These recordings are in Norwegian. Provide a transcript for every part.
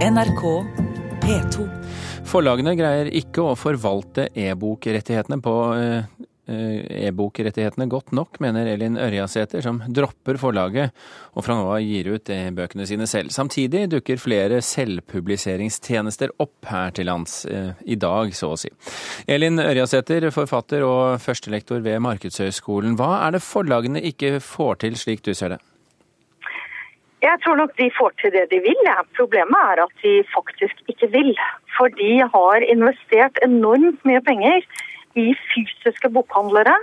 NRK P2. Forlagene greier ikke å forvalte e-bokrettighetene på eh, eh, e-bokrettighetene godt nok, mener Elin Ørjasæter, som dropper forlaget og fra nå av gir ut e-bøkene sine selv. Samtidig dukker flere selvpubliseringstjenester opp her til lands, eh, i dag så å si. Elin Ørjasæter, forfatter og førstelektor ved Markedshøgskolen. Hva er det forlagene ikke får til, slik du ser det? Jeg tror nok de får til det de vil. Problemet er at de faktisk ikke vil. For de har investert enormt mye penger i fysiske bokhandlere.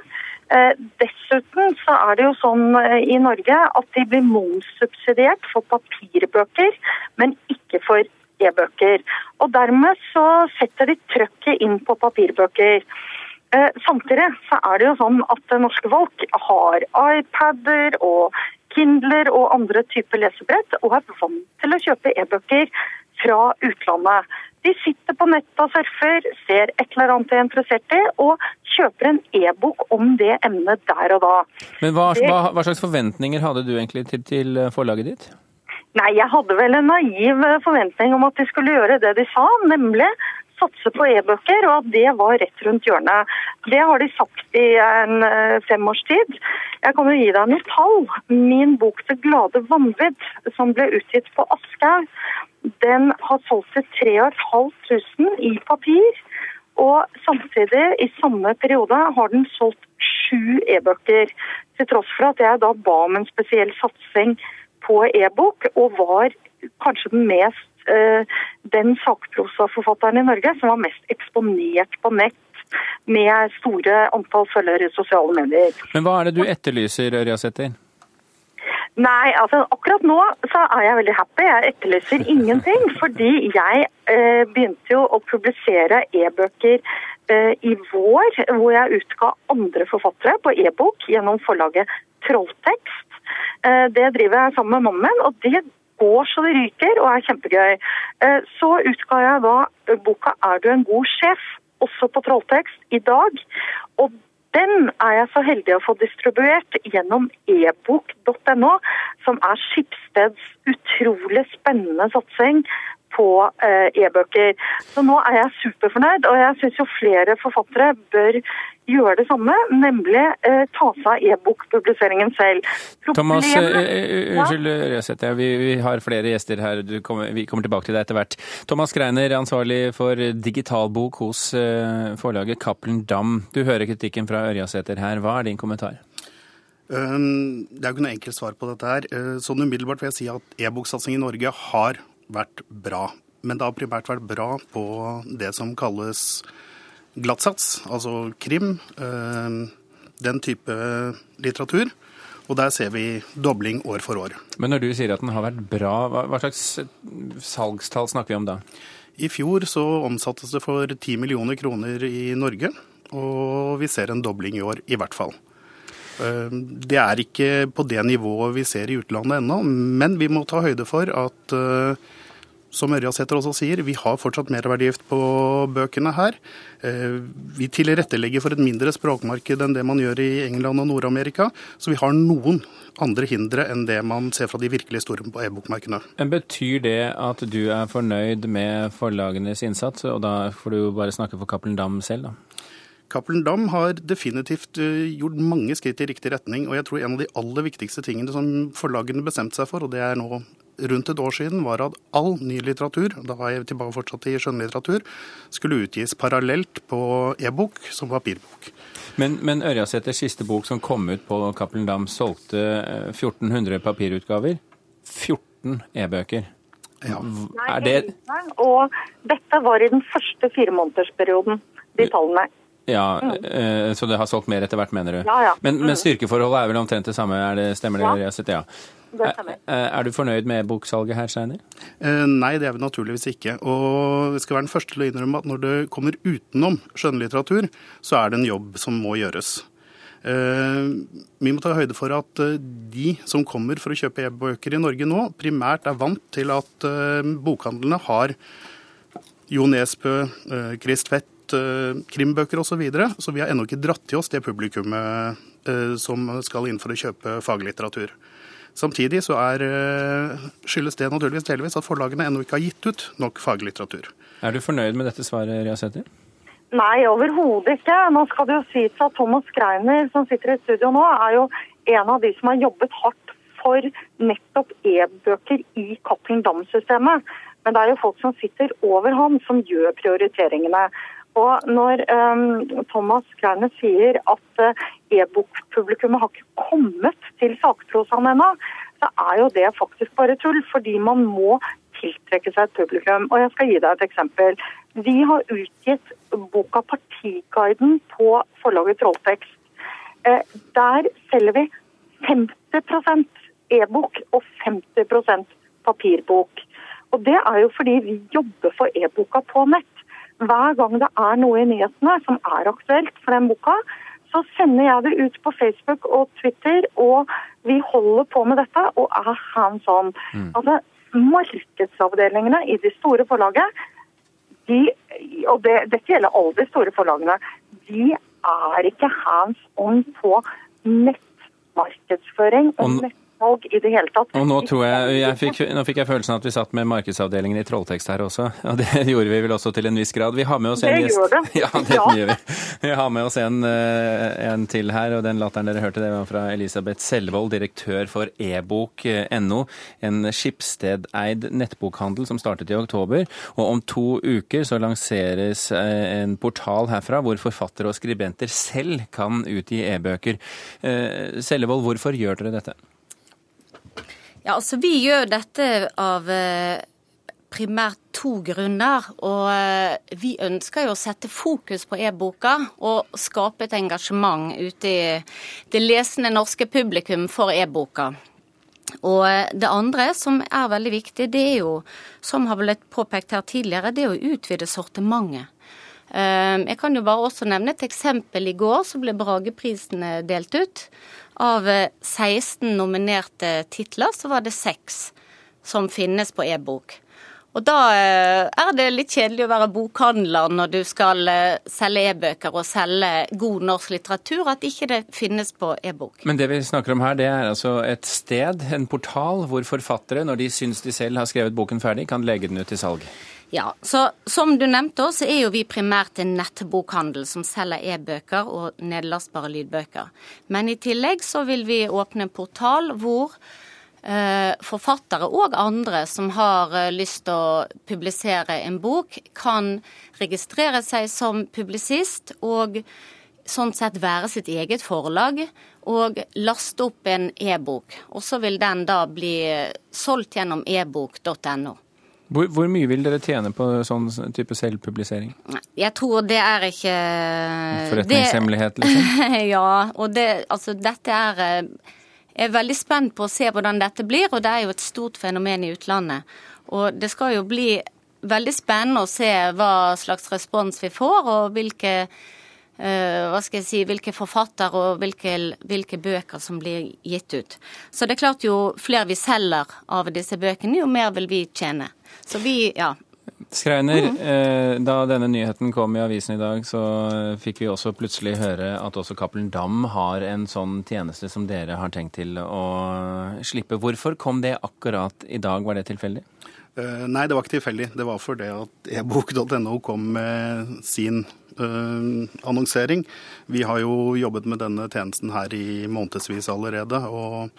Eh, dessuten så er det jo sånn eh, i Norge at de blir momssubsidiert for papirbøker, men ikke for e-bøker. Og dermed så setter de trøkket inn på papirbøker. Eh, samtidig så er det jo sånn at norske folk har iPader og Kindler og andre typer lesebrett, og er vant til å kjøpe e-bøker fra utlandet. De sitter på nettet og surfer, ser et eller annet de er interessert i, og kjøper en e-bok om det emnet der og da. Men hva, hva, hva, slags forventninger hadde du egentlig til, til forlaget ditt? Nei, Jeg hadde vel en naiv forventning om at de skulle gjøre det de sa, nemlig satse på e-bøker, og at det var rett rundt hjørnet. Det har de sagt i en fem års tid. Jeg kan jo gi deg noen tall. Min bok 'Det glade vanvidd', som ble utgitt på Aschehoug, den har solgt til 3500 i papir. Og samtidig, i samme periode, har den solgt sju e-bøker. Til tross for at jeg da ba om en spesiell satsing på e-bok, og var kanskje den mest den sakprosaforfatteren i Norge som var mest eksponert på nett med store antall følgere i sosiale medier. Men hva er det du etterlyser, Ørjasæter? Nei, altså akkurat nå så er jeg veldig happy. Jeg etterlyser ingenting. Fordi jeg eh, begynte jo å publisere e-bøker eh, i vår, hvor jeg utga andre forfattere på e-bok gjennom forlaget Trolltekst. Eh, det driver jeg sammen med mannen min, og det går så det ryker og er kjempegøy. Eh, så utga jeg da boka 'Er du en god sjef?' også på Trolltekst i dag. Og den er jeg så heldig å få distribuert gjennom ebok.no, som er Skipsteds utrolig spennende satsing på eh, e-bøker. Så nå er jeg superfornøyd, og jeg syns jo flere forfattere bør gjøre det samme, nemlig eh, ta seg av e-bokpubliseringen selv. Thomas, unnskyld Røseth, ja, vi, vi, har flere gjester her, kommer, vi kommer tilbake til deg etter hvert. Thomas Greiner, ansvarlig for digitalbok hos eh, forlaget Cappelen Dam. Du hører kritikken fra Ørjasæter her, hva er din kommentar? Um, det er jo ikke noe enkelt svar på dette her. Sånn umiddelbart vil jeg si at e-boksatsing i Norge har vært bra. Men det har primært vært bra på det som kalles glattsats, altså krim, den type litteratur. Og der ser vi dobling år for år. Men når du sier at den har vært bra, hva slags salgstall snakker vi om da? I fjor så omsattes det for 10 millioner kroner i Norge, og vi ser en dobling i år, i hvert fall. Det er ikke på det nivået vi ser i utlandet ennå, men vi må ta høyde for at som Ørjasæter også sier, vi har fortsatt merverdiavgift på bøkene her. Vi tilrettelegger for et mindre språkmarked enn det man gjør i England og Nord-Amerika. Så vi har noen andre hindre enn det man ser fra de virkelig store e-bokmarkedene. Betyr det at du er fornøyd med forlagenes innsats, og da får du jo bare snakke for Cappelen Dam selv, da? Cappelen Dam har definitivt gjort mange skritt i riktig retning. Og jeg tror en av de aller viktigste tingene som forlagene bestemte seg for, og det er nå rundt et år siden, var at all ny litteratur, da var jeg tilbake fortsatt i skjønnlitteratur, skulle utgis parallelt på e-bok som papirbok. Men, men Ørjasæters siste bok som kom ut på Cappelen Dam, solgte 1400 papirutgaver. 14 e-bøker. Ja. Er det Og dette var i den første firemånedersperioden, de tallene. Ja, mm. Så det har solgt mer etter hvert, mener du? Ja, ja. Men, men styrkeforholdet er vel omtrent det samme, er det, stemmer det? Ja. ja. Det stemmer. Er du fornøyd med boksalget her, Steiner? Nei, det er vi naturligvis ikke. Og vi skal være den første til å innrømme at når det kommer utenom skjønnlitteratur, så er det en jobb som må gjøres. Vi må ta høyde for at de som kommer for å kjøpe e-bøker i Norge nå, primært er vant til at bokhandlene har Jo Nesbø, Chris Tvedt, krimbøker osv. Så, videre, så vi har ennå ikke dratt til oss det publikummet som skal inn for å kjøpe faglitteratur. Samtidig så er, skyldes det naturligvis delvis at forlagene ennå ikke har gitt ut nok faglitteratur. Er du fornøyd med dette svaret, Riasæter? Nei, overhodet ikke. Nå skal det jo sies at Thomas Greiner, som sitter i studio nå, er jo en av de som har jobbet hardt for nettopp e-bøker i Cappelen Dam-systemet. Men det er jo folk som sitter over ham, som gjør prioriteringene. Og når um, Thomas Kleine sier at uh, e-bokpublikummet har ikke kommet til sakprosaen ennå, så er jo det faktisk bare tull. Fordi man må tiltrekke seg et publikum. Og jeg skal gi deg et eksempel. Vi har utgitt boka 'Partiguiden' på forlaget Trolltekst. Eh, der selger vi 50% e-bok og 50% papirbok. Og Det er jo fordi vi jobber for e-boka på nett. Hver gang det er noe i nyhetene som er aktuelt for den boka, så sender jeg det ut på Facebook og Twitter, og vi holder på med dette og er hands on. Mm. Altså, markedsavdelingene i de store forlagene, de, og det, dette gjelder alle de store forlagene, de er ikke hands on på nettmarkedsføring og nett salg i det hele tatt. Og nå, tror jeg, jeg fikk, nå fikk jeg følelsen at vi satt med markedsavdelingen i Trolltekst her også. Og det gjorde vi vel også til en viss grad. Vi har med oss en det gjest. Gjør det. Ja, det ja. gjør vi. Vi har med oss en, eh, en, til her, og den latteren dere hørte, det var fra Elisabeth Selvold, direktør for ebok.no, en Skipsted-eid nettbokhandel som startet i oktober. Og om to uker så lanseres eh, en portal herfra hvor forfattere og skribenter selv kan utgi e-bøker. Sellevold, hvorfor gjør dere dette? Ja, altså Vi gjør dette av eh, primært to grunner. Og eh, vi ønsker jo å sette fokus på e-boka og skape et engasjement ute i det lesende norske publikum for e-boka. Og eh, det andre som er veldig viktig, det er jo, som har blitt påpekt her tidligere, det er å utvide sortimentet. Jeg kan jo bare også nevne et eksempel. I går så ble Brageprisene delt ut. Av 16 eh, nominerte titler, så var det seks som finnes på e-bok. Og da eh, er det litt kjedelig å være bokhandler når du skal eh, selge e-bøker og selge god norsk litteratur, at ikke det finnes på e-bok. Men det vi snakker om her, det er altså et sted, en portal, hvor forfattere, når de syns de selv har skrevet boken ferdig, kan legge den ut til salg? Ja, så Som du nevnte, så er jo vi primært en nettbokhandel som selger e-bøker og nedlastbare lydbøker. Men i tillegg så vil vi åpne en portal hvor eh, forfattere og andre som har eh, lyst til å publisere en bok, kan registrere seg som publisist og sånn sett være sitt eget forlag og laste opp en e-bok. Og så vil den da bli solgt gjennom ebok.no. Hvor, hvor, mye vil dere tjene på sånn type selvpublisering? Jeg tror det er ikke Forretningshemmelighet, liksom? ja. Og det, altså, dette er Jeg er veldig spent på å se hvordan dette blir, og det er jo et stort fenomen i utlandet. Og det skal jo bli veldig spennende å se hva slags respons vi får, og hvilke hva skal jeg si, hvilke forfattere og hvilke, hvilke, bøker som blir gitt ut. Så det er klart jo flere vi selger av disse bøkene, jo mer vil vi tjene. Så vi, ja. Skreiner, mm. eh, da denne nyheten kom i avisen i dag, så fikk vi også plutselig høre at også Cappelen Dam har en sånn tjeneste som dere har tenkt til å slippe. Hvorfor kom det akkurat i dag, var det tilfeldig? Uh, nei, det var ikke tilfeldig. Det var fordi at ebok.no kom med sin annonsering. Vi har jo jobbet med denne tjenesten her i månedsvis allerede. og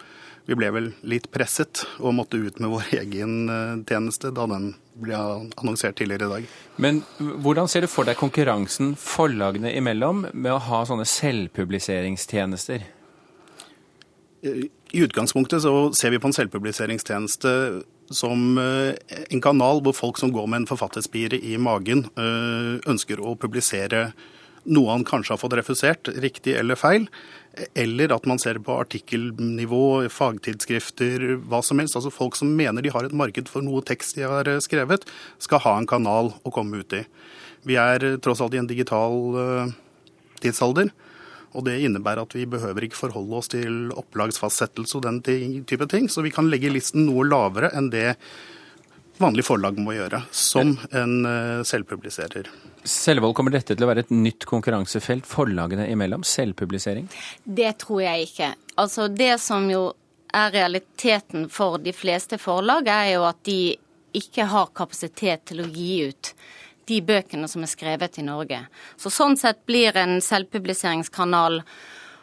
vi ble vel litt presset og måtte ut med vår egen eh, tjeneste da den ble annonsert tidligere i dag. Men hvordan ser du for deg konkurransen forlagene imellom med å ha sånne selvpubliseringstjenester? I utgangspunktet så ser vi på en selvpubliseringstjeneste som eh, en kanal hvor folk som går med en forfatterspire i magen, eh, ønsker å publisere noe han kanskje har fått refusert, riktig eller feil. Eller at man ser på artikkelnivå, fagtidsskrifter, hva som helst. Altså folk som mener de har et marked for noe tekst de har eh, skrevet, skal ha en kanal å komme ut i. Vi er tross alt i en digital tidsalder. Og det innebærer at vi behøver ikke forholde oss til opplagsfastsettelse og den type ting. Så vi kan legge listen noe lavere enn det vanlige forlag må gjøre, som en uh, selvpubliserer. Selvold, kommer dette til å være et nytt konkurransefelt forlagene imellom? Selvpublisering? Det tror jeg ikke. Altså Det som jo er realiteten for de fleste forlag, er jo at de ikke har kapasitet til å gi ut de bøkene som er skrevet i Norge. Så Sånn sett blir en selvpubliseringskanal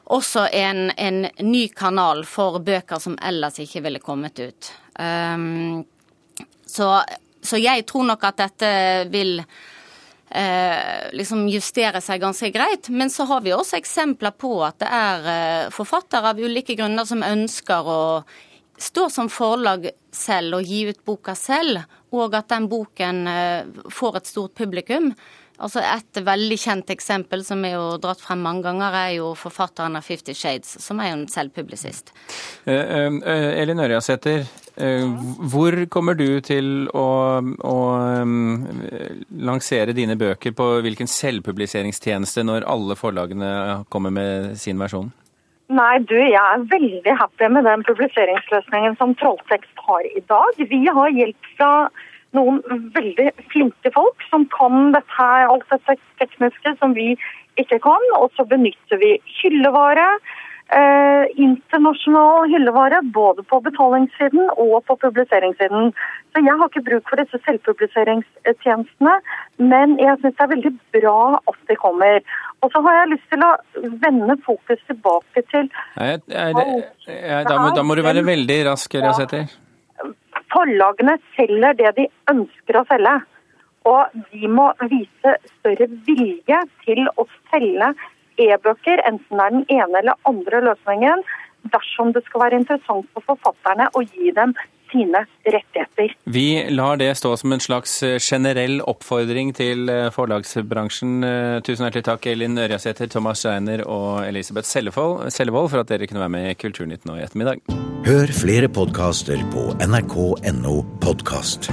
også en, en ny kanal for bøker som ellers ikke ville kommet ut. Um, så, så, jeg tror nok at dette vil eh, liksom justere seg ganske greit. Men så har vi også eksempler på at det er eh, forfattere av ulike grunner som ønsker å stå som forlag selv og gi ut boka selv, og at den boken eh, får et stort publikum. Altså Et veldig kjent eksempel som er jo dratt frem mange ganger, er jo forfatteren av 'Fifty Shades', som er jo en selvpublisist. Uh, uh, Elin Ørjasæter, uh, hvor kommer du til å, å lansere dine bøker på hvilken selvpubliseringstjeneste når alle forlagene kommer med sin versjon? Nei, du, jeg er veldig happy med den publiseringsløsningen som Trolltekst har i dag. Vi har hjelp fra noen veldig flinke folk som kan dette her, alt dette tekniske som vi ikke kan. Og så benytter vi hyllevare. Eh, internasjonal hyllevare både på betalingssiden og på publiseringssiden. Så jeg har ikke bruk for disse selvpubliseringstjenestene, men jeg syns det er veldig bra at de kommer. Og så har jeg lyst til å vende fokus tilbake til Nei, er, er, da, må, da, må, du være veldig rask, Rasæter. Ja forlagene selger det de ønsker å selge. Og de må vise større vilje til å selge e-bøker, enten det er den ene eller andre løsningen, dersom det skal være interessant for forfatterne å gi dem sine rettigheter. Vi lar det stå som en slags eh, generell oppfordring til eh, forlagsbransjen. Eh, tusen hjertelig takk, Elin Ørjasæter, Thomas Scheiner og Elisabeth Sellevold, for at dere kunne være med i Kulturnytt nå i ettermiddag. Hør flere podkaster på nrk.no podkast.